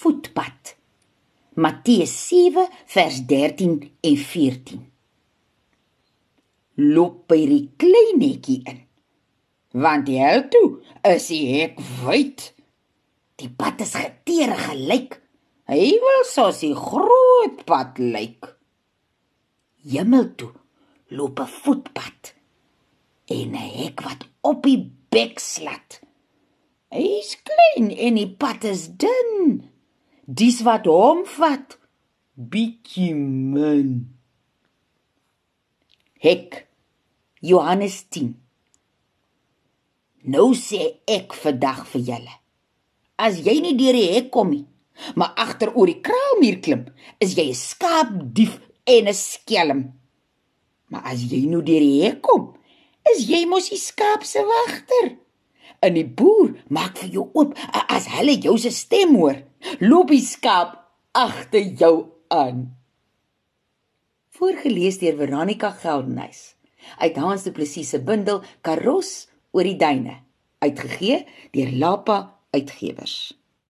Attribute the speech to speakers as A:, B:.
A: voetpad. Matteus 7 vers 13 en 14. Loop by die klein netjie in. Want hel toe is die hek wyd. Die pad is geteer gelyk. Hy wil soos die groot pad lyk. Hemel toe loop 'n voetpad en 'n hek wat op die bek slat. Hy's klein en die pad is dun. Dis wat hom vat. Bietjie min. Hek Johannes 10 Nou sê ek vandag vir julle. As jy nie deur die hek kom nie, maar agter oor die kraalmuur klim, is jy 'n skaapdief en 'n skelm. Maar as jy nou deur die hek kom, is jy mos die skaap se wagter. En die boer maak vir jou oop as hulle jou se stem hoor. Loop die skaap agter jou aan. Voorgeles deur Veronica Geldenhuys uit Hans Du Plessis se bundel Karos oor die duine. Uitgegee deur Lapa Uitgewers